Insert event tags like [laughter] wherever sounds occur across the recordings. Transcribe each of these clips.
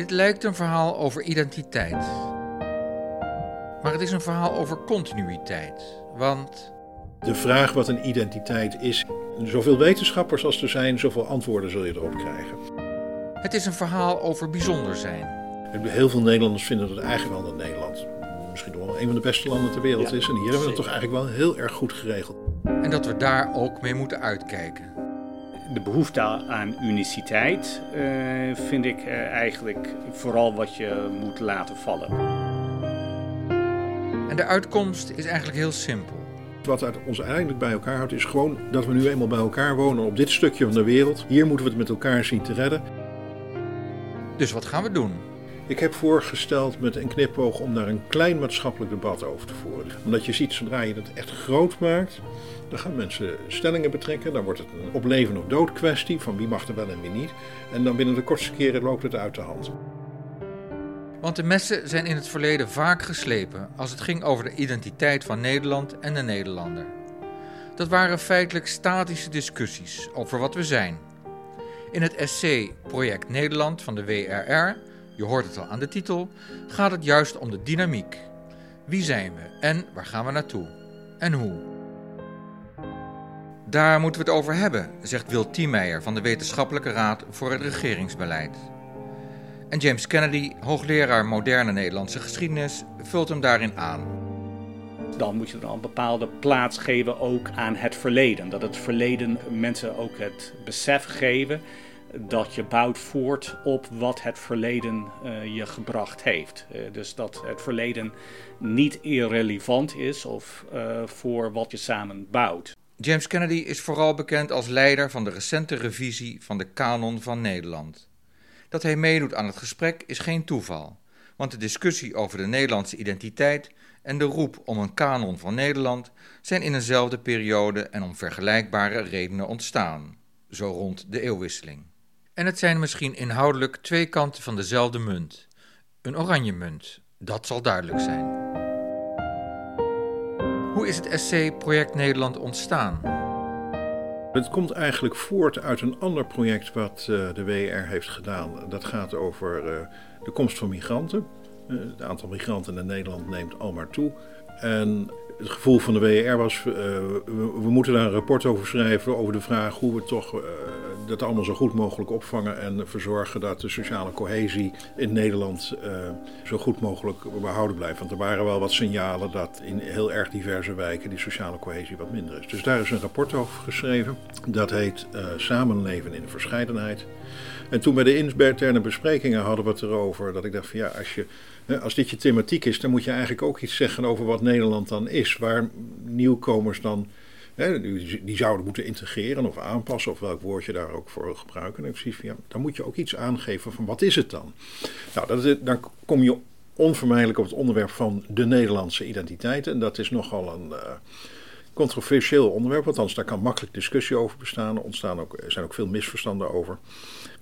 Dit lijkt een verhaal over identiteit. Maar het is een verhaal over continuïteit. Want De vraag wat een identiteit is, zoveel wetenschappers als er zijn, zoveel antwoorden zul je erop krijgen. het is een verhaal over bijzonder zijn. Heel veel Nederlanders vinden dat eigenlijk wel dat Nederland misschien wel een van de beste landen ter wereld Ja, is. En hier hebben we het toch eigenlijk wel heel erg goed geregeld. En dat we daar ook mee moeten uitkijken. De behoefte aan uniciteit eh, vind ik eh, eigenlijk vooral wat je moet laten vallen. En de uitkomst is eigenlijk heel simpel. Wat uit ons eigenlijk bij elkaar houdt, is gewoon dat we nu eenmaal bij elkaar wonen op dit stukje van de wereld. Hier moeten we het met elkaar zien te redden. Dus wat gaan we doen? Ik heb voorgesteld met een knipoog om daar een klein maatschappelijk debat over te voeren. Omdat je ziet, zodra je het echt groot maakt, dan gaan mensen stellingen betrekken. Dan wordt het een op leven of dood kwestie van wie mag er wel en wie niet. En dan binnen de kortste keren loopt het uit de hand. Want de messen zijn in het verleden vaak geslepen als het ging over de identiteit van Nederland en de Nederlander. Dat waren feitelijk statische discussies over wat we zijn. In het essay Project Nederland van de WRR, je hoort het al aan de titel, gaat het juist om de dynamiek. Wie zijn we en waar gaan we naartoe? En hoe? Daar moeten we het over hebben, zegt Wil Tiemeijer van de Wetenschappelijke Raad voor het Regeringsbeleid. En James Kennedy, hoogleraar moderne Nederlandse geschiedenis, vult hem daarin aan. Dan moet je dan een bepaalde plaats geven ook aan het verleden. Dat het verleden mensen ook het besef geven dat je bouwt voort op wat het verleden eh, je gebracht heeft. Eh, dus dat het verleden niet irrelevant is of eh, voor wat je samen bouwt. James Kennedy is vooral bekend als leider van de recente revisie van de Kanon van Nederland. Dat hij meedoet aan het gesprek is geen toeval, want de discussie over de Nederlandse identiteit en de roep om een kanon van Nederland zijn in eenzelfde periode en om vergelijkbare redenen ontstaan, zo rond de eeuwwisseling. En het zijn misschien inhoudelijk twee kanten van dezelfde munt. Een oranje munt, dat zal duidelijk zijn. Hoe is het essay Project Nederland ontstaan? Het komt eigenlijk voort uit een ander project wat eh, de WR heeft gedaan. Dat gaat over eh, de komst van migranten. Eh, het aantal migranten in Nederland neemt al maar toe. En het gevoel van de WR was, eh, we, moeten daar een rapport over schrijven over de vraag hoe we toch eh, dat allemaal zo goed mogelijk opvangen en verzorgen dat de sociale cohesie in Nederland eh, zo goed mogelijk behouden blijft. Want er waren wel wat signalen dat in heel erg diverse wijken die sociale cohesie wat minder is. Dus daar is een rapport over geschreven. Dat heet Samenleven in verscheidenheid. En toen bij de interne besprekingen hadden we het erover dat ik dacht van ja, als, je, als dit je thematiek is, dan moet je eigenlijk ook iets zeggen over wat Nederland dan is. Waar nieuwkomers dan, hè, die, zouden moeten integreren of aanpassen of welk woord je daar ook voor wil gebruiken. En dan moet je ook iets aangeven van wat is het dan? Nou, dat is, dan kom je onvermijdelijk op het onderwerp van de Nederlandse identiteit. En dat is nogal een... eh, controversieel onderwerp, althans daar kan makkelijk discussie over bestaan. Er ontstaan ook, er zijn ook veel misverstanden over.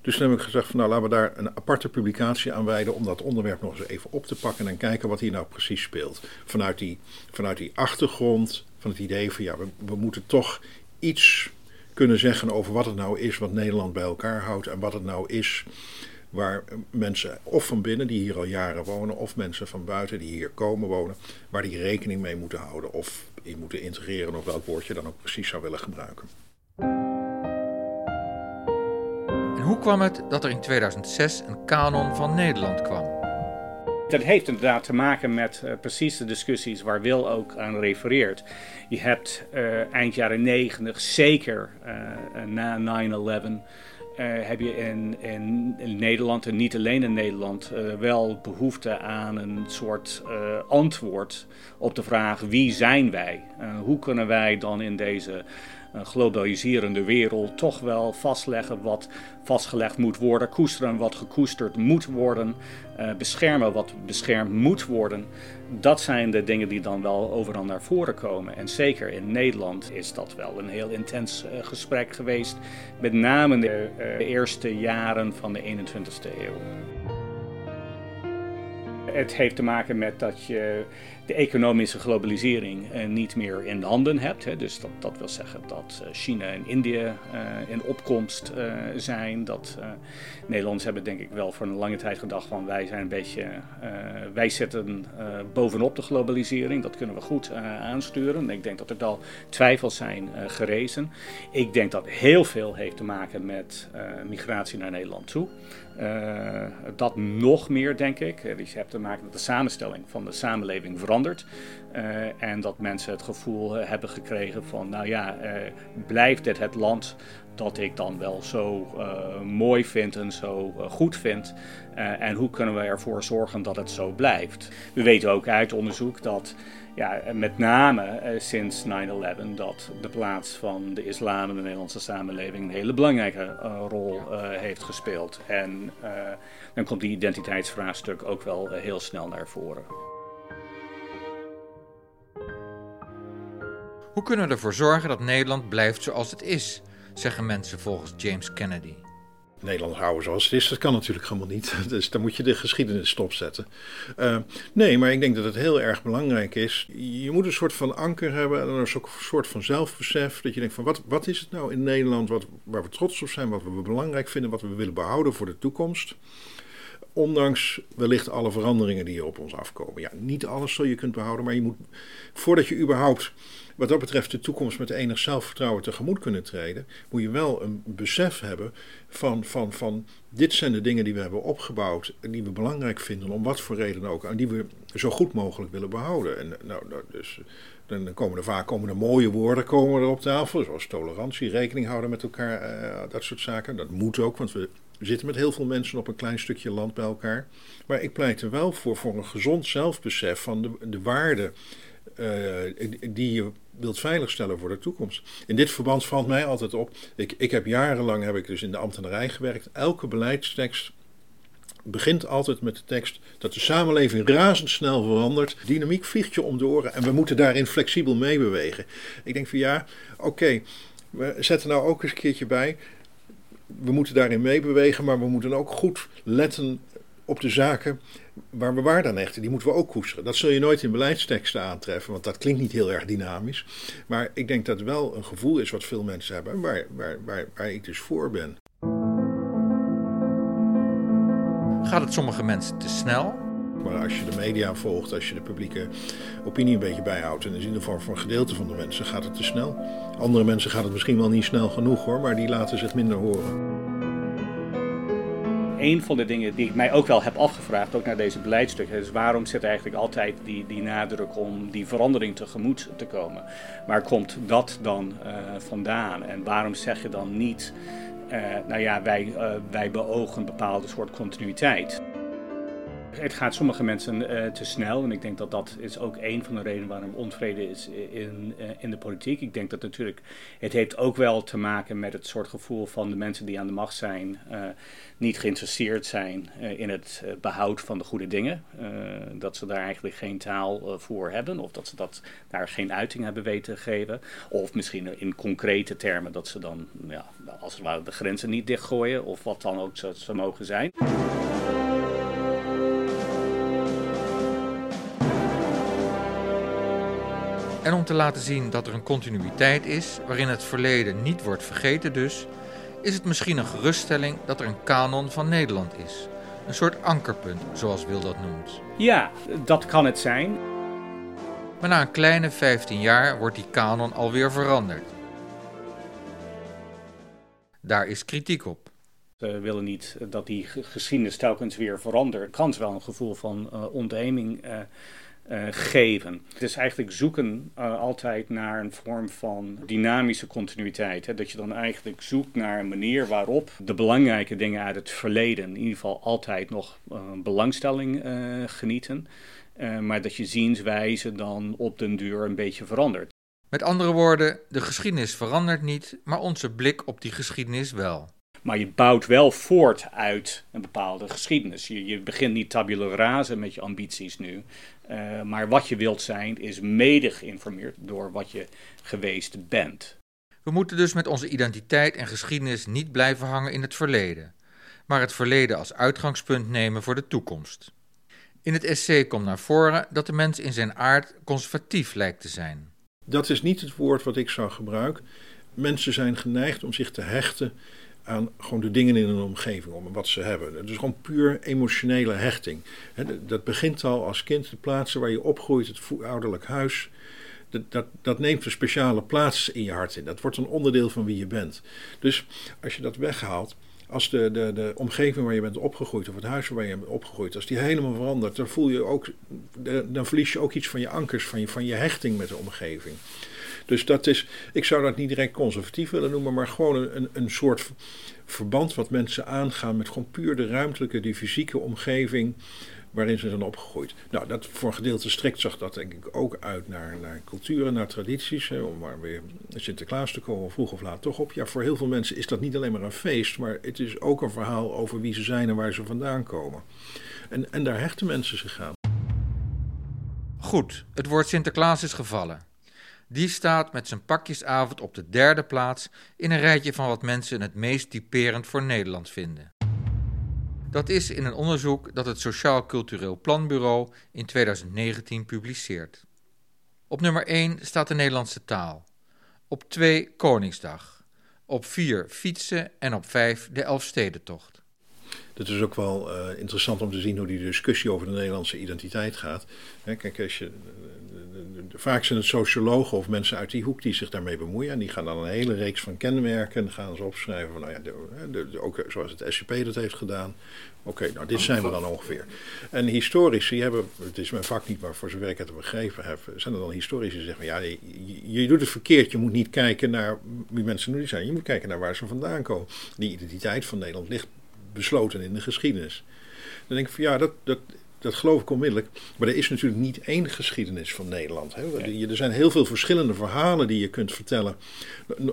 Dus toen heb ik gezegd van nou laten we daar een aparte publicatie aan wijden om dat onderwerp nog eens even op te pakken en kijken wat hier nou precies speelt. Vanuit die, vanuit die achtergrond, van het idee van ja, we, we moeten toch iets kunnen zeggen over wat het nou is wat Nederland bij elkaar houdt en wat het nou is waar mensen of van binnen die hier al jaren wonen of mensen van buiten die hier komen wonen, waar die rekening mee moeten houden of in moeten integreren of welk woord je dan ook precies zou willen gebruiken. En hoe kwam het dat er in 2006 een kanon van Nederland kwam? Dat heeft inderdaad te maken met uh, precies de discussies waar Wil ook aan refereert. Je hebt uh, eind jaren 90, zeker uh, na 9-11, heb je in, in, Nederland en niet alleen in Nederland wel behoefte aan een soort antwoord op de vraag wie zijn wij? hoe kunnen wij dan in deze globaliserende wereld toch wel vastleggen wat vastgelegd moet worden, koesteren wat gekoesterd moet worden, beschermen wat beschermd moet worden. Dat zijn de dingen die dan wel overal naar voren komen. En zeker in Nederland is dat wel een heel intens uh, gesprek geweest, met name de uh, eerste jaren van de 21ste eeuw. Het heeft te maken met dat je de economische globalisering uh, niet meer in de handen hebt. Dus dat, dat wil zeggen dat uh, China en India uh, in opkomst zijn. Dat Nederlanders hebben denk ik wel voor een lange tijd gedacht van wij zijn een beetje, wij zitten bovenop de globalisering. Dat kunnen we goed aansturen. Ik denk dat er al twijfels zijn gerezen. Ik denk dat heel veel heeft te maken met migratie naar Nederland toe. Uh, dat nog meer, denk ik. Dus je hebt te maken met de samenstelling van de samenleving verandert. Uh, en dat mensen het gevoel hebben gekregen van, nou ja, blijft dit het land dat ik dan wel zo mooi vind en zo goed vind? en hoe kunnen we ervoor zorgen dat het zo blijft? We weten ook uit onderzoek dat ja, met name uh, sinds 9-11 dat de plaats van de islam in de Nederlandse samenleving een hele belangrijke uh, rol uh, heeft gespeeld. En dan komt die identiteitsvraagstuk ook wel heel snel naar voren. Hoe kunnen we ervoor zorgen dat Nederland blijft zoals het is, zeggen mensen volgens James Kennedy. Nederland houden zoals het is, dat kan natuurlijk helemaal niet. [laughs] Dus dan moet je de geschiedenis stopzetten. Uh, nee, maar ik denk dat het heel erg belangrijk is. Je moet een soort van anker hebben en een soort van zelfbesef. Dat je denkt van wat, wat is het nou in Nederland wat, waar we trots op zijn, wat we belangrijk vinden, wat we willen behouden voor de toekomst. Ondanks wellicht alle veranderingen die op ons afkomen. Ja, niet alles zul je kunt behouden, maar je moet, voordat je überhaupt wat dat betreft de toekomst met enig zelfvertrouwen tegemoet kunnen treden, moet je wel een besef hebben van, van, van dit zijn de dingen die we hebben opgebouwd en die we belangrijk vinden, om wat voor reden ook, en die we zo goed mogelijk willen behouden. En nou, nou dus dan komen er vaak komen er mooie woorden komen er op tafel, zoals tolerantie, rekening houden met elkaar, uh, dat soort zaken. Dat moet ook, want we zitten met heel veel mensen op een klein stukje land bij elkaar. Maar ik pleit er wel voor, voor een gezond zelfbesef van de, de waarde uh, die je wilt veiligstellen voor de toekomst. In dit verband valt mij altijd op, ik, ik heb jarenlang heb ik dus in de ambtenarij gewerkt. Elke beleidstekst begint altijd met de tekst dat de samenleving razendsnel verandert. Dynamiek vliegt je om de oren en we moeten daarin flexibel meebewegen. Ik denk van ja, oké, we zetten nou ook eens een keertje bij. We moeten daarin meebewegen, maar we moeten ook goed letten op de zaken waar we waarde aan hechten, die moeten we ook koesteren. Dat zul je nooit in beleidsteksten aantreffen, want dat klinkt niet heel erg dynamisch. Maar ik denk dat het wel een gevoel is wat veel mensen hebben, waar, waar, waar, waar ik dus voor ben. Gaat het sommige mensen te snel? Maar als je de media volgt, als je de publieke opinie een beetje bijhoudt, en in ieder geval voor een gedeelte van de mensen gaat het te snel. Andere mensen gaat het misschien wel niet snel genoeg hoor, maar die laten zich minder horen een van de dingen die ik mij ook wel heb afgevraagd, ook naar deze beleidstuk, is waarom zit eigenlijk altijd die, die nadruk om die verandering tegemoet te komen? Waar komt dat dan uh, vandaan? En waarom zeg je dan niet, nou ja, wij, uh, wij beogen een bepaalde soort continuïteit? Het gaat sommige mensen uh, te snel en ik denk dat dat is ook een van de redenen waarom onvrede is in, uh, in de politiek. Ik denk dat natuurlijk, het heeft ook wel te maken met het soort gevoel van de mensen die aan de macht zijn, niet geïnteresseerd zijn in het behoud van de goede dingen. dat ze daar eigenlijk geen taal voor hebben of dat ze dat, daar geen uiting hebben weten te geven. Of misschien in concrete termen dat ze dan, ja, als het ware, de grenzen niet dichtgooien of wat dan ook zou, zou mogen zijn. En om te laten zien dat er een continuïteit is, waarin het verleden niet wordt vergeten dus, is het misschien een geruststelling dat er een kanon van Nederland is. Een soort ankerpunt, zoals Wil dat noemt. Ja, dat kan het zijn. Maar na een kleine 15 jaar wordt die kanon alweer veranderd. Daar is kritiek op. We willen niet dat die geschiedenis telkens weer verandert. Kan wel een gevoel van uh, ontheeming uh, uh, geven. Het is eigenlijk zoeken uh, altijd naar een vorm van dynamische continuïteit. Hè? Dat je dan eigenlijk zoekt naar een manier waarop de belangrijke dingen uit het verleden in ieder geval altijd nog uh, belangstelling genieten. maar dat je zienswijze dan op den duur een beetje verandert. Met andere woorden, de geschiedenis verandert niet, maar onze blik op die geschiedenis wel. Maar je bouwt wel voort uit een bepaalde geschiedenis. Je, je begint niet tabula rasa met je ambities nu. Uh, maar wat je wilt zijn is mede geïnformeerd door wat je geweest bent. We moeten dus met onze identiteit en geschiedenis niet blijven hangen in het verleden, maar het verleden als uitgangspunt nemen voor de toekomst. In het essay komt naar voren dat de mens in zijn aard conservatief lijkt te zijn. Dat is niet het woord wat ik zou gebruiken. Mensen zijn geneigd om zich te hechten aan gewoon de dingen in hun omgeving, om wat ze hebben. Het is gewoon puur emotionele hechting. Dat begint al als kind, de plaatsen waar je opgroeit, het ouderlijk huis. Dat, dat, dat, neemt een speciale plaats in je hart in. Dat wordt een onderdeel van wie je bent. Dus als je dat weghaalt, als de, de, de omgeving waar je bent opgegroeid, of het huis waar je bent opgegroeid, als die helemaal verandert, dan voel je ook, dan verlies je ook iets van je ankers, van van je hechting met de omgeving. Dus dat is, ik zou dat niet direct conservatief willen noemen, maar gewoon een, een soort verband wat mensen aangaan met gewoon puur de ruimtelijke, die fysieke omgeving waarin ze zijn opgegroeid. Nou, dat voor een gedeelte strikt zag dat denk ik ook uit naar, naar culturen, naar tradities. Hè, om maar weer Sinterklaas te komen, vroeg of laat toch op. Ja, voor heel veel mensen is dat niet alleen maar een feest, maar het is ook een verhaal over wie ze zijn en waar ze vandaan komen. En, en daar hechten mensen zich aan. Goed, het woord Sinterklaas is gevallen. Die staat met zijn pakjesavond op de derde plaats in een rijtje van wat mensen het meest typerend voor Nederland vinden. Dat is in een onderzoek dat het Sociaal Cultureel Planbureau in 2019 publiceert. Op nummer 1 staat de Nederlandse taal. Op 2 Koningsdag. Op 4 fietsen en op 5 de Elfstedentocht. Het is ook wel uh, interessant om te zien hoe die discussie over de Nederlandse identiteit gaat. kijk, als je vaak zijn het sociologen of mensen uit die hoek die zich daarmee bemoeien. En die gaan dan een hele reeks van kenmerken en gaan ze opschrijven van, nou ja, de, ook zoals het SCP dat heeft gedaan. Oké, nou dit zijn we dan ongeveer. En historici hebben, het is mijn vak niet, maar voor zover ik het begrepen heb, zijn er dan historici die zeggen, ja, je, je, doet het verkeerd. Je moet niet kijken naar wie mensen nu zijn. Je moet kijken naar waar ze vandaan komen. Die identiteit van Nederland ligt besloten in de geschiedenis. Dan denk ik van ja, dat, dat, dat geloof ik onmiddellijk. Maar er is natuurlijk niet één geschiedenis van Nederland. Hè. Er zijn heel veel verschillende verhalen die je kunt vertellen.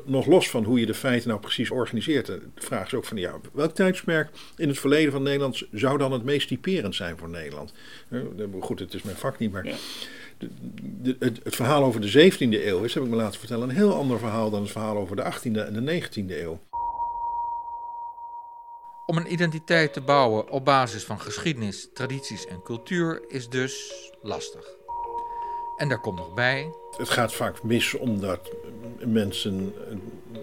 Nog los van hoe je de feiten nou precies organiseert. De vraag is ook van, ja, welk tijdsmerk in het verleden van Nederland zou dan het meest typerend zijn voor Nederland? Goed, het is mijn vak niet, maar... De, het, het, verhaal over de 17e eeuw is, heb ik me laten vertellen, een heel ander verhaal dan het verhaal over de 18e en de 19e eeuw. Om een identiteit te bouwen op basis van geschiedenis, tradities en cultuur is dus lastig. En daar komt nog bij. Het gaat vaak mis omdat mensen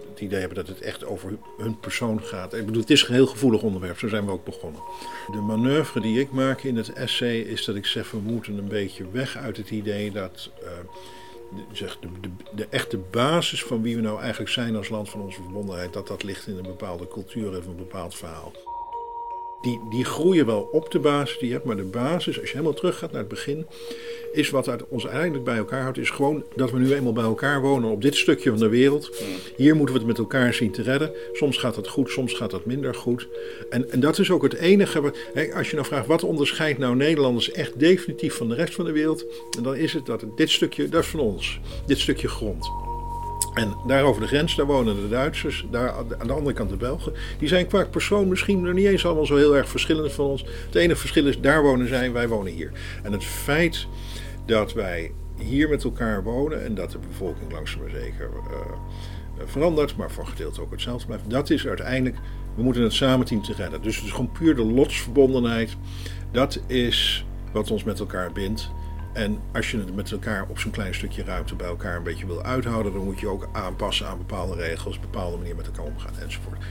het idee hebben dat het echt over hun persoon gaat. Ik bedoel, het is een heel gevoelig onderwerp, zo zijn we ook begonnen. De manoeuvre die ik maak in het essay is dat ik zeg: we moeten een beetje weg uit het idee dat. Uh, de, de, de, echte basis van wie we nou eigenlijk zijn als land van onze verbondenheid, dat dat ligt in een bepaalde cultuur of een bepaald verhaal. Die, die groeien wel op de basis die je hebt, maar de basis, als je helemaal teruggaat naar het begin, is wat ons eigenlijk bij elkaar houdt, is gewoon dat we nu eenmaal bij elkaar wonen op dit stukje van de wereld. Hier moeten we het met elkaar zien te redden. Soms gaat het goed, soms gaat het minder goed. En, en dat is ook het enige. Hè, als je nou vraagt wat onderscheidt nou Nederlanders echt definitief van de rest van de wereld, dan is het dat dit stukje, dat is van ons. Dit stukje grond. En daar over de grens, daar wonen de Duitsers, daar aan de andere kant de Belgen. Die zijn qua persoon misschien nog niet eens allemaal zo heel erg verschillend van ons. Het enige verschil is, daar wonen zij, wij wonen hier. En het feit dat wij hier met elkaar wonen en dat de bevolking langzaam maar zeker uh, verandert, maar voor gedeelte ook hetzelfde blijft, dat is uiteindelijk, we moeten het samen zien te redden. Dus het is gewoon puur de lotsverbondenheid. Dat is wat ons met elkaar bindt. En als je het met elkaar op zo'n klein stukje ruimte bij elkaar een beetje wil uithouden, dan moet je ook aanpassen aan bepaalde regels, bepaalde manier met elkaar omgaan enzovoort.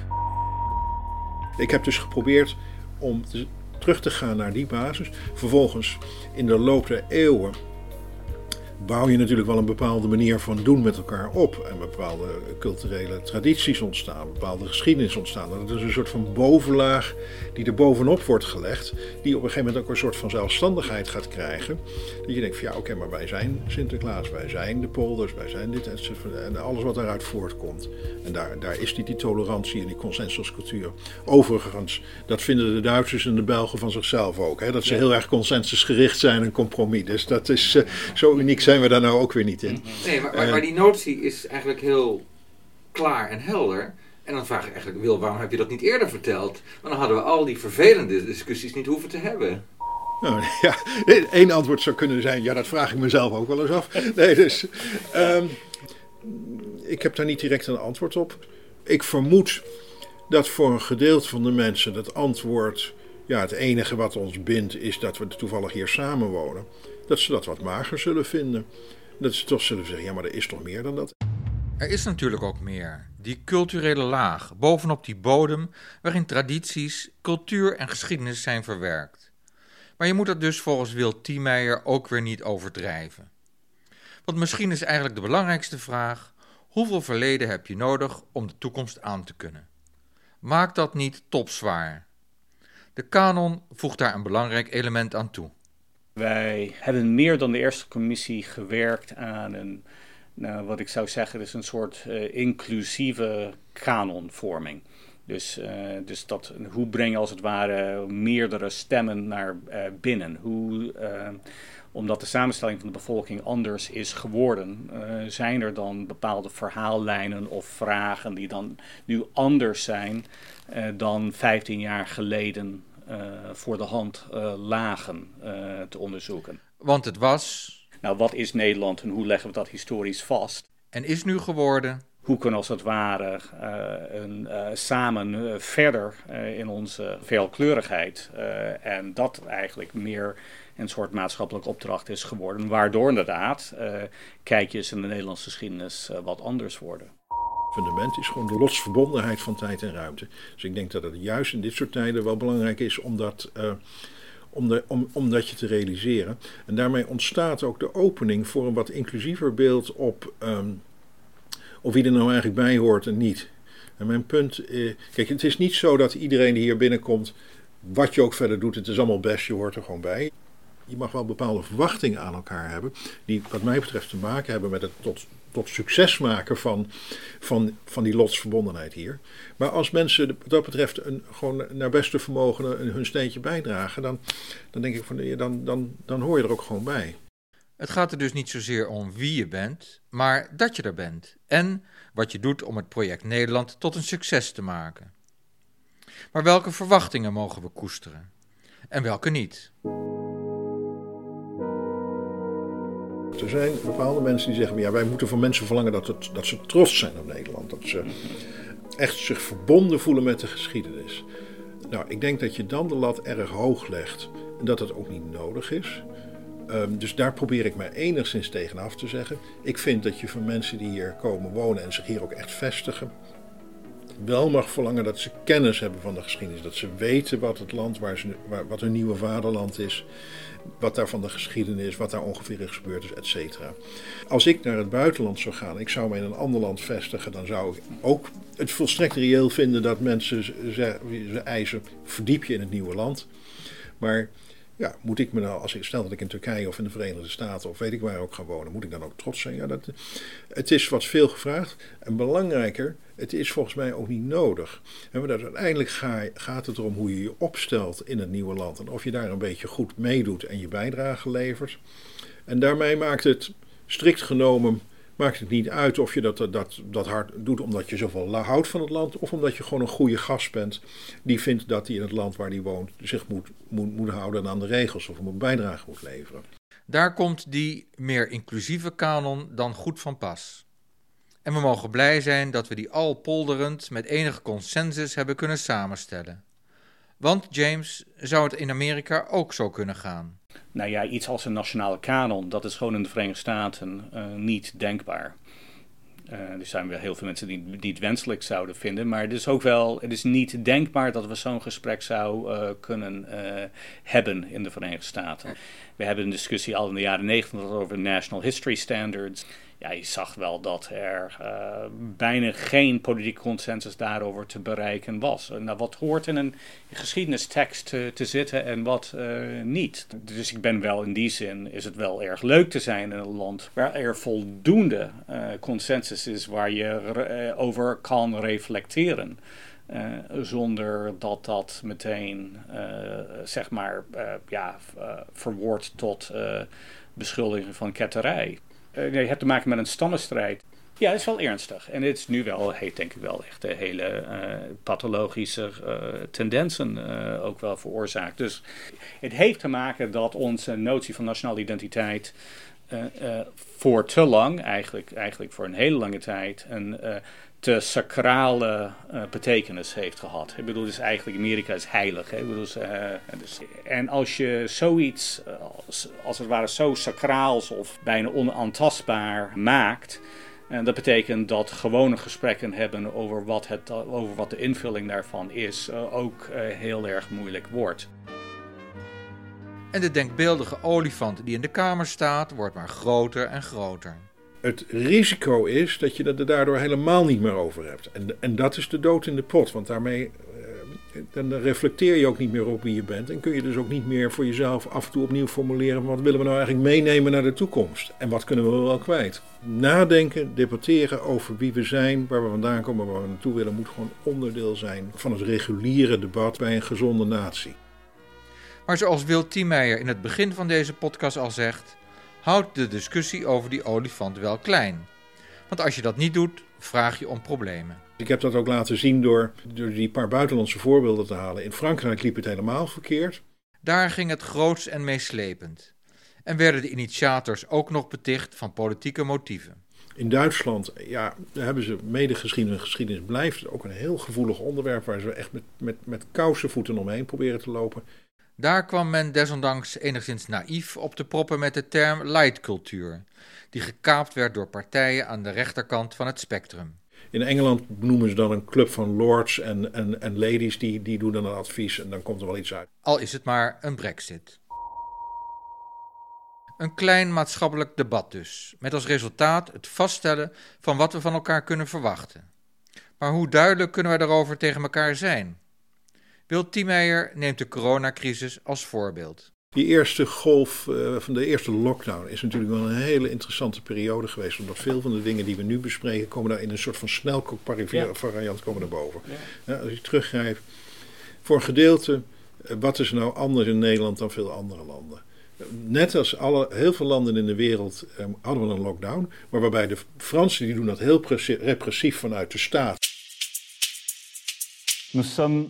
Ik heb dus geprobeerd om terug te gaan naar die basis. Vervolgens in de loop der eeuwen bouw je natuurlijk wel een bepaalde manier van doen met elkaar op. En bepaalde culturele tradities ontstaan, bepaalde geschiedenis ontstaan. Dat is een soort van bovenlaag die er bovenop wordt gelegd, die op een gegeven moment ook een soort van zelfstandigheid gaat krijgen. Dat je denkt van ja, oké, maar wij zijn Sinterklaas, wij zijn de polders, wij zijn dit en alles wat daaruit voortkomt. En daar, daar is die, die tolerantie en die consensuscultuur. Overigens, dat vinden de Duitsers en de Belgen van zichzelf ook. Hè? Dat ze heel erg consensusgericht zijn en compromis. Dus dat is uh, zo uniek zijn we daar nou ook weer niet in. Nee, maar, maar, maar die notie is eigenlijk heel klaar en helder. En dan vraag ik eigenlijk, Wil, waarom heb je dat niet eerder verteld? Want dan hadden we al die vervelende discussies niet hoeven te hebben. Nou, [laughs] ja, één antwoord zou kunnen zijn, ja, dat vraag ik mezelf ook wel eens af. [laughs] Nee, dus, um, ik heb daar niet direct een antwoord op. Ik vermoed dat voor een gedeelte van de mensen dat antwoord ja, het enige wat ons bindt is dat we toevallig hier samen wonen, dat ze dat wat mager zullen vinden. Dat ze toch zullen zeggen, ja, maar er is toch meer dan dat. Er is natuurlijk ook meer. Die culturele laag, bovenop die bodem waarin tradities, cultuur en geschiedenis zijn verwerkt. Maar je moet dat dus volgens Wil Tiemeijer ook weer niet overdrijven. Want misschien is eigenlijk de belangrijkste vraag: hoeveel verleden heb je nodig om de toekomst aan te kunnen? Maak dat niet topzwaar. De kanon voegt daar een belangrijk element aan toe. Wij hebben meer dan de eerste commissie gewerkt aan een, nou, wat ik zou zeggen, is een soort uh, inclusieve kanonvorming. Dus, uh, dus dat, hoe breng je als het ware meerdere stemmen naar uh, binnen? Hoe, omdat de samenstelling van de bevolking anders is geworden, zijn er dan bepaalde verhaallijnen of vragen die dan nu anders zijn dan 15 jaar geleden voor de hand uh, lagen uh, te onderzoeken. Want het was. Nou, wat is Nederland en hoe leggen we dat historisch vast? En is nu geworden. Hoe kunnen als het ware een, samen verder in onze veelkleurigheid en dat eigenlijk meer een soort maatschappelijke opdracht is geworden, waardoor inderdaad kijkjes in de Nederlandse geschiedenis wat anders worden fundament is gewoon de lotsverbondenheid van tijd en ruimte. Dus ik denk dat het juist in dit soort tijden wel belangrijk is om dat, uh, om, de, om, om dat je te realiseren. En daarmee ontstaat ook de opening voor een wat inclusiever beeld op, um, op wie er nou eigenlijk bij hoort en niet. En mijn punt, uh, kijk, het is niet zo dat iedereen die hier binnenkomt, wat je ook verder doet, het is allemaal best, je hoort er gewoon bij. Je mag wel bepaalde verwachtingen aan elkaar hebben, die wat mij betreft te maken hebben met het tot tot succes maken van, van, van die lotsverbondenheid hier. Maar als mensen wat dat betreft een, gewoon naar beste vermogen hun steentje bijdragen, dan, dan denk ik van dan, dan, dan hoor je er ook gewoon bij. Het gaat er dus niet zozeer om wie je bent, maar dat je er bent. En wat je doet om het project Nederland tot een succes te maken. Maar welke verwachtingen mogen we koesteren? En welke niet? Er zijn bepaalde mensen die zeggen: ja, wij moeten van mensen verlangen dat, dat ze trots zijn op Nederland. Dat ze echt zich verbonden voelen met de geschiedenis. Nou, ik denk dat je dan de lat erg hoog legt en dat dat ook niet nodig is. Um, dus daar probeer ik mij enigszins tegenaf te zeggen. Ik vind dat je van mensen die hier komen wonen en zich hier ook echt vestigen, wel mag verlangen dat ze kennis hebben van de geschiedenis. Dat ze weten wat het land, waar ze, wat hun nieuwe vaderland is wat daar van de geschiedenis, wat daar ongeveer is gebeurd is, et cetera. Als ik naar het buitenland zou gaan, ik zou me in een ander land vestigen, dan zou ik ook het volstrekt reëel vinden dat mensen ze, ze eisen, verdiep je in het nieuwe land. Maar ja, moet ik me nou, als ik stel dat ik in Turkije of in de Verenigde Staten of weet ik waar ook ga wonen, moet ik dan ook trots zijn? Ja, dat, het is wat veel gevraagd. En belangrijker, het is volgens mij ook niet nodig. En dat uiteindelijk ga, gaat het erom hoe je je opstelt in het nieuwe land. En of je daar een beetje goed meedoet en je bijdrage levert. En daarmee maakt het strikt genomen maakt het niet uit of je dat, dat, dat hard doet omdat je zoveel houdt van het land. Of omdat je gewoon een goede gast bent die vindt dat hij in het land waar hij woont zich moet, moet, houden aan de regels of moet bijdrage moet leveren. Daar komt die meer inclusieve kanon dan goed van pas. En we mogen blij zijn dat we die al polderend met enige consensus hebben kunnen samenstellen. Want, James, zou het in Amerika ook zo kunnen gaan? Nou ja, iets als een nationale kanon, dat is gewoon in de Verenigde Staten uh, niet denkbaar. Uh, er zijn wel heel veel mensen die, die het wenselijk zouden vinden. Maar het is ook wel, het is niet denkbaar dat we zo'n gesprek zouden uh, kunnen uh, hebben in de Verenigde Staten. We hebben een discussie al in de jaren negentig over National History Standards ja, je zag wel dat er uh, bijna geen politieke consensus daarover te bereiken was. Nou, wat hoort in een geschiedenistekst te, te zitten en wat uh, niet. Dus ik ben wel in die zin, is het wel erg leuk te zijn in een land waar er voldoende uh, consensus is waar je over kan reflecteren. zonder dat dat meteen, zeg maar, ja, verwoordt tot beschuldiging van ketterij. Je hebt te maken met een stammenstrijd. Ja, dat is wel ernstig. En het is nu wel, heet denk ik wel echt de hele uh, pathologische uh, tendensen ook wel veroorzaakt. Dus het heeft te maken dat onze notie van nationale identiteit voor te lang, eigenlijk, eigenlijk voor een hele lange tijd, een te sacrale uh, betekenis heeft gehad. Ik bedoel, dus eigenlijk Amerika is heilig. Hè? Uh, dus, en als je zoiets, als, als het ware zo sacraals of bijna onaantastbaar maakt... En dat betekent dat gewone gesprekken hebben over wat, het, over wat de invulling daarvan is, ook heel erg moeilijk wordt. En de denkbeeldige olifant die in de kamer staat, wordt maar groter en groter. Het risico is dat je er daardoor helemaal niet meer over hebt. En, en dat is de dood in de pot, want daarmee uh, dan reflecteer je ook niet meer op wie je bent. En kun je dus ook niet meer voor jezelf af en toe opnieuw formuleren: wat willen we nou eigenlijk meenemen naar de toekomst? En wat kunnen we wel kwijt? Nadenken, debatteren over wie we zijn, waar we vandaan komen, waar we naartoe willen, moet gewoon onderdeel zijn van het reguliere debat bij een gezonde natie. Maar zoals Wil Tiemeyer in het begin van deze podcast al zegt, houdt de discussie over die olifant wel klein. Want als je dat niet doet, vraag je om problemen. Ik heb dat ook laten zien door, door die paar buitenlandse voorbeelden te halen. In Frankrijk liep het helemaal verkeerd. Daar ging het groots en meeslepend. En werden de initiators ook nog beticht van politieke motieven. In Duitsland, ja, daar hebben ze medegeschiedenis. Geschiedenis blijft ook een heel gevoelig onderwerp waar ze echt met, met, met kousenvoeten omheen proberen te lopen. Daar kwam men desondanks enigszins naïef op te proppen met de term lightcultuur, die gekaapt werd door partijen aan de rechterkant van het spectrum. In Engeland noemen ze dan een club van lords en, en, en ladies, die, die doen dan een advies en dan komt er wel iets uit. Al is het maar een brexit. Een klein maatschappelijk debat dus, met als resultaat het vaststellen van wat we van elkaar kunnen verwachten. Maar hoe duidelijk kunnen we daarover tegen elkaar zijn? Wil Tiemeyer neemt de coronacrisis als voorbeeld. Die eerste golf uh, van de eerste lockdown is natuurlijk wel een hele interessante periode geweest. Omdat veel van de dingen die we nu bespreken komen daar in een soort van snelkookvariant ja. komen naar boven. Ja. Ja, als je teruggrijpt, voor een gedeelte, uh, wat is nou anders in Nederland dan veel andere landen? Net als alle, heel veel landen in de wereld um, hadden we een lockdown. Maar waarbij de Fransen die doen dat heel repressief vanuit de staat. Nous sommes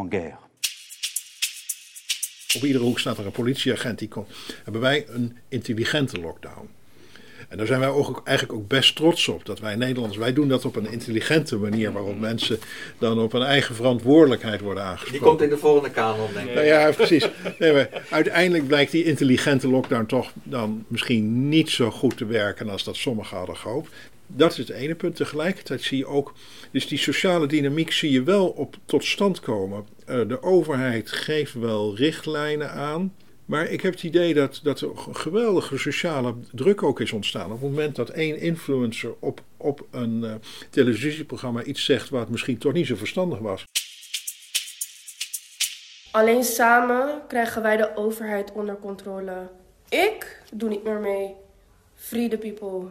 en guerre. Op iedere hoek staat er een politieagent die komt. Hebben wij een intelligente lockdown. En daar zijn wij ook, eigenlijk ook best trots op. Dat wij Nederlanders, wij doen dat op een intelligente manier. Waarop mensen dan op een eigen verantwoordelijkheid worden aangesproken. Die komt in de volgende kamer, denk ik. Nou ja, precies. Nee, maar uiteindelijk blijkt die intelligente lockdown toch dan misschien niet zo goed te werken als dat sommigen hadden gehoopt. Dat is het ene punt. Tegelijkertijd zie je ook, dus die sociale dynamiek zie je wel op, tot stand komen. Uh, de overheid geeft wel richtlijnen aan. Maar ik heb het idee dat, dat er een geweldige sociale druk ook is ontstaan. Op het moment dat één influencer op, op een uh, televisieprogramma iets zegt wat misschien toch niet zo verstandig was. Alleen samen krijgen wij de overheid onder controle. Ik doe niet meer mee. Free the people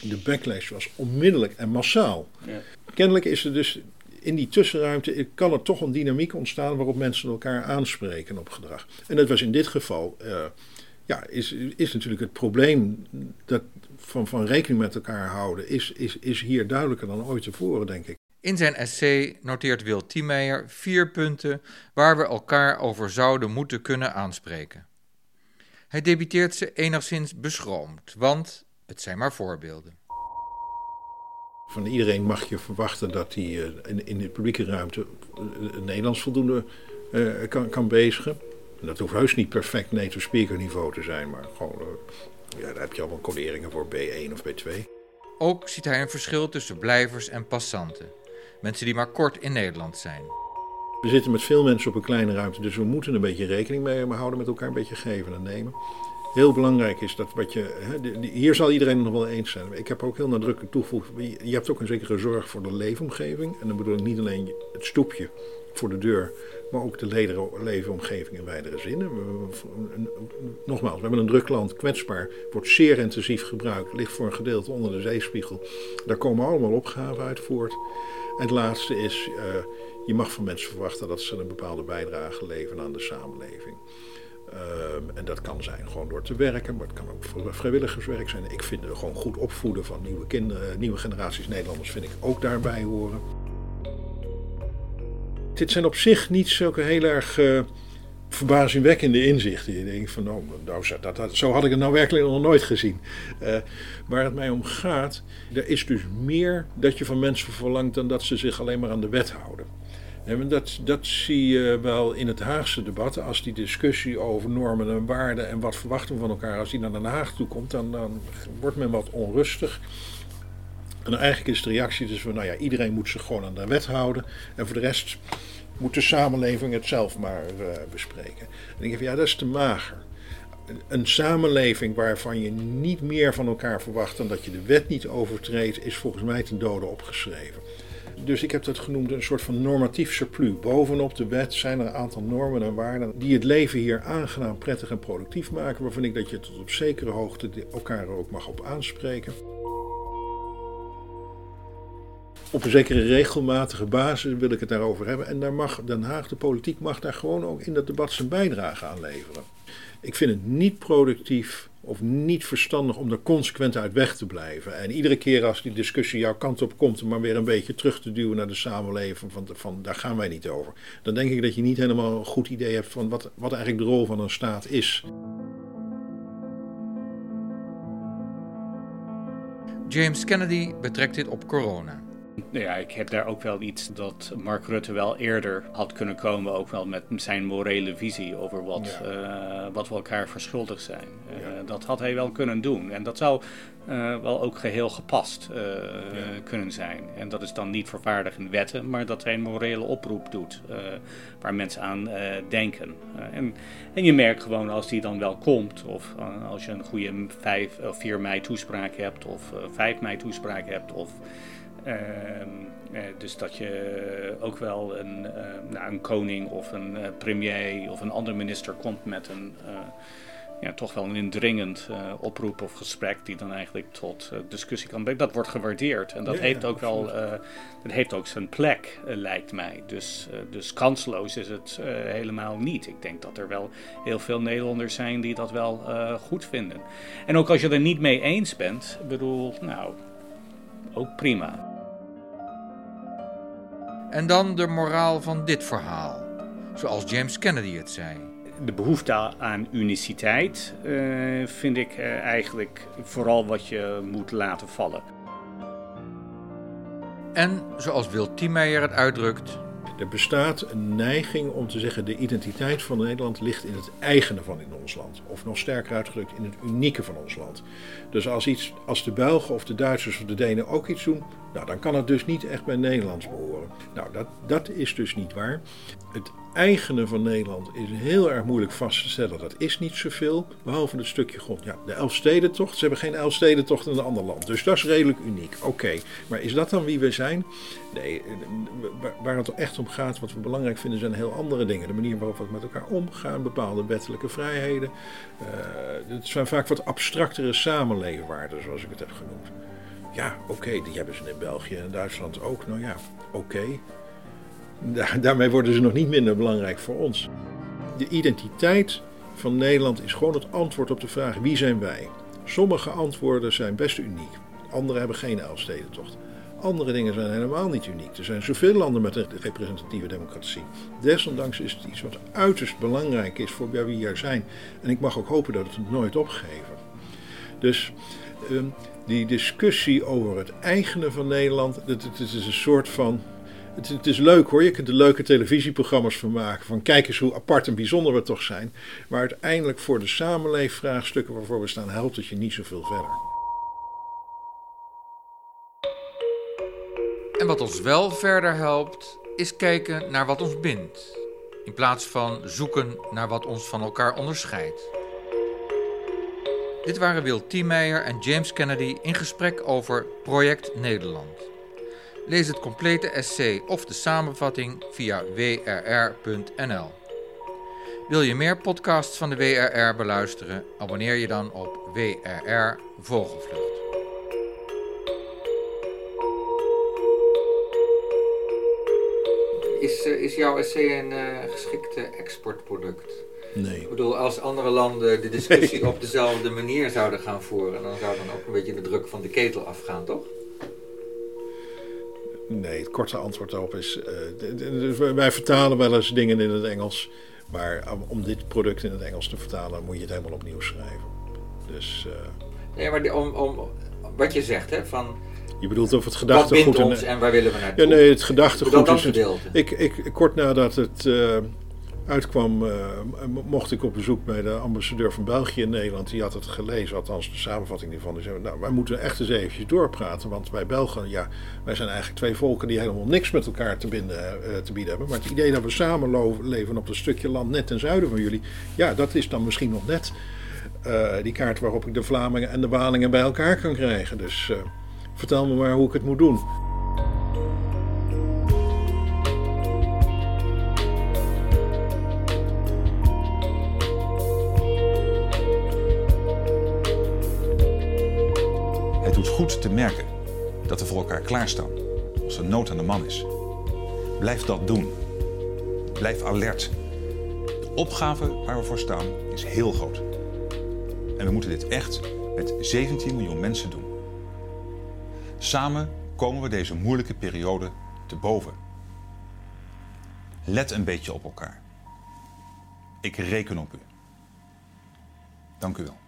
de backlash was onmiddellijk en massaal. Ja. Kennelijk is er dus in die tussenruimte kan er toch een dynamiek ontstaan waarop mensen elkaar aanspreken op gedrag. En dat was in dit geval, uh, ja, is, is natuurlijk het probleem dat van, van rekening met elkaar houden, is, is, is hier duidelijker dan ooit tevoren, denk ik. In zijn essay noteert Wil Tiemeyer vier punten waar we elkaar over zouden moeten kunnen aanspreken. Hij debiteert ze enigszins beschroomd, want het zijn maar voorbeelden. Van iedereen mag je verwachten dat hij uh, in, in, de publieke ruimte uh, Nederlands voldoende uh, kan, kan bezigen. En dat hoeft heus niet perfect native speaker niveau te zijn, maar gewoon, ja, daar heb je allemaal coderingen voor B1 of B2. Ook ziet hij een verschil tussen blijvers en passanten. Mensen die maar kort in Nederland zijn. We zitten met veel mensen op een kleine ruimte, dus we moeten een beetje rekening mee houden met elkaar, een beetje geven en nemen heel belangrijk is dat wat je. Hè, hier zal iedereen nog wel eens zijn. Ik heb ook heel nadrukkelijk toegevoegd. Je hebt ook een zekere zorg voor de leefomgeving. En dan bedoel ik niet alleen het stoepje voor de deur, maar ook de leefomgeving in wijdere zin. Nogmaals, we hebben een druk land, kwetsbaar, wordt zeer intensief gebruikt, ligt voor een gedeelte onder de zeespiegel. Daar komen allemaal opgaven uit voort. En het laatste is, uh, je mag van mensen verwachten dat ze een bepaalde bijdrage leveren aan de samenleving. Um, en dat kan zijn gewoon door te werken, maar het kan ook vrijwilligerswerk zijn. Ik vind gewoon goed opvoeden van nieuwe, kinderen, nieuwe generaties Nederlanders vind ik ook daarbij horen. Dit zijn op zich niet zulke heel erg uh, verbazingwekkende inzichten. Je denkt van, oh, nou, dat, dat, zo had ik het nou werkelijk nog nooit gezien. Uh, waar het mij om gaat, er is dus meer dat je van mensen verlangt dan dat ze zich alleen maar aan de wet houden. Dat, dat zie je wel in het Haagse debat. Als die discussie over normen en waarden en wat verwachten we van elkaar, als die naar Den Haag toe komt, dan, dan wordt men wat onrustig. En eigenlijk is de reactie dus nou ja, iedereen moet zich gewoon aan de wet houden. En voor de rest moet de samenleving het zelf maar uh, bespreken. En ik denk van, ja, dat is te mager. Een samenleving waarvan je niet meer van elkaar verwacht dan dat je de wet niet overtreedt, is volgens mij ten dode opgeschreven. Dus ik heb dat genoemd een soort van normatief surplus. Bovenop de wet zijn er een aantal normen en waarden die het leven hier aangenaam, prettig en productief maken. Waarvan ik dat je tot op zekere hoogte elkaar ook mag op aanspreken. Op een zekere regelmatige basis wil ik het daarover hebben. En daar mag Den Haag, de politiek, mag daar gewoon ook in dat debat zijn bijdrage aan leveren. Ik vind het niet productief of niet verstandig om er consequent uit weg te blijven. En iedere keer als die discussie jouw kant op komt, maar weer een beetje terug te duwen naar de samenleving, van, van daar gaan wij niet over. Dan denk ik dat je niet helemaal een goed idee hebt van wat, wat eigenlijk de rol van een staat is. James Kennedy betrekt dit op corona. Nou ja, ik heb daar ook wel iets dat Mark Rutte wel eerder had kunnen komen, ook wel met zijn morele visie over wat, eh, wat we elkaar verschuldigd zijn. Uh, Dat had hij wel kunnen doen. En dat zou uh, wel ook geheel gepast kunnen zijn. En dat is dan niet vervaardigd in wetten, maar dat hij een morele oproep doet waar mensen aan denken. en, en je merkt gewoon als die dan wel komt, of als je een goede 5 of 4 mei toespraak hebt, of 5 mei toespraak hebt, of eh, dus dat je ook wel een, uh, nou, een koning of een uh, premier of een andere minister komt met een ja, toch wel een indringend oproep of gesprek die dan eigenlijk tot discussie kan brengen. Dat wordt gewaardeerd en dat heeft ook wel dat heeft ook zijn plek, lijkt mij. Dus, dus kansloos is het helemaal niet. Ik denk dat er wel heel veel Nederlanders zijn die dat wel goed vinden. En ook als je er niet mee eens bent, bedoel, nou, ook prima. En dan de moraal van dit verhaal, zoals James Kennedy het zei. De behoefte aan uniciteit uh, vind ik uh, eigenlijk vooral wat je moet laten vallen. En zoals Wil Tiemeyer het uitdrukt. Er bestaat een neiging om te zeggen: de identiteit van Nederland ligt in het eigene van in ons land. Of nog sterker uitgedrukt, in het unieke van ons land. Dus als, iets, als de Belgen of de Duitsers of de Denen ook iets doen, nou, dan kan het dus niet echt bij Nederlands behoren. Nou, dat, dat is dus niet waar. Het eigene van Nederland is heel erg moeilijk vast te stellen. Dat is niet zoveel, behalve het stukje grond. Ja, de Elfstedentocht, ze hebben geen Elfstedentocht in een ander land. Dus dat is redelijk uniek. Oké, maar is dat dan wie we zijn? Nee, waar het echt om gaat, wat we belangrijk vinden, zijn heel andere dingen. De manier waarop we met elkaar omgaan, bepaalde wettelijke vrijheden. Uh, het zijn vaak wat abstractere samenleefwaarden, zoals ik het heb genoemd. Ja, oké, die hebben ze in België en Duitsland ook. Nou ja, oké. Daarmee worden ze nog niet minder belangrijk voor ons. De identiteit van Nederland is gewoon het antwoord op de vraag wie zijn wij. Sommige antwoorden zijn best uniek, andere hebben geen Elfstedentocht. Andere dingen zijn helemaal niet uniek. Er zijn zoveel landen met een representatieve democratie. Desondanks is het iets wat uiterst belangrijk is voor wie we hier zijn. En ik mag ook hopen dat het het nooit opgeven. Dus ehm, die discussie over het eigene van Nederland, het is een soort van het, is leuk hoor, je kunt er leuke televisieprogramma's van maken. Van kijk eens hoe apart en bijzonder we toch zijn. Maar uiteindelijk voor de samenleefvraagstukken waarvoor we staan, helpt het je niet zoveel verder. En wat ons wel verder helpt, is kijken naar wat ons bindt. In plaats van zoeken naar wat ons van elkaar onderscheidt. Dit waren Wil Tiemeyer en James Kennedy in gesprek over Project Nederland. Lees het complete essay of de samenvatting via wrr.nl. Wil je meer podcasts van de WRR beluisteren? Abonneer je dan op WRR Vogelvlucht. Is, uh, is jouw essay een uh, geschikte exportproduct? Nee. Ik bedoel, als andere landen de discussie [laughs] op dezelfde manier zouden gaan voeren, dan zou dan ook een beetje de druk van de ketel afgaan, toch? Nee, het korte antwoord daarop is. Uh, wij vertalen wel eens dingen in het Engels. Maar om dit product in het Engels te vertalen, moet je het helemaal opnieuw schrijven. Dus. Uh, nee, maar om, om, wat je zegt, hè, van. Je bedoelt of het gedachtegoed... Wat bindt ons en waar willen we naartoe? Ja, nee, het gedachtegoed is... Het, ik, ik, kort nadat het uh, uitkwam, uh, mocht ik op bezoek bij de ambassadeur van België in Nederland. Die had het gelezen, althans de samenvatting hiervan. Die zei, nou, wij moeten echt eens eventjes doorpraten. Want wij Belgen, ja, wij zijn eigenlijk twee volken die helemaal niks met elkaar te, binden, uh, te bieden hebben. Maar het idee dat we samen leven op een stukje land net ten zuiden van jullie... Ja, dat is dan misschien nog net die kaart waarop ik de Vlamingen en de Walingen bij elkaar kan krijgen. Dus... Vertel me maar hoe ik het moet doen. Te merken dat we voor elkaar klaarstaan als er nood aan de man is. Blijf dat doen. Blijf alert. De opgave waar we voor staan is heel groot. En we moeten dit echt met 17 miljoen mensen doen. Samen komen we deze moeilijke periode te boven. Let een beetje op elkaar. Ik reken op u. Dank u wel.